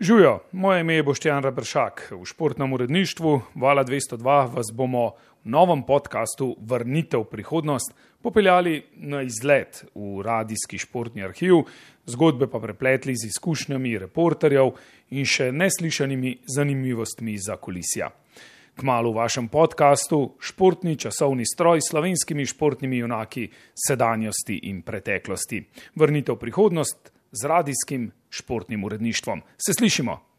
Živijo, moje ime je Boštjan Rebršak. V športnem uredništvu Vala 202 vas bomo v novem podkastu Vrnitev v prihodnost popeljali na izlet v radijski športni arhiv, zgodbe pa prepletli z izkušnjami reporterjev in še neslišanimi zanimivostmi za kulisija. Kmalo v vašem podkastu Športni časovni stroj s slovenskimi športnimi junaki sedanjosti in preteklosti. Vrnitev v prihodnost z radijskim športnim uredništvom. Se slišimo!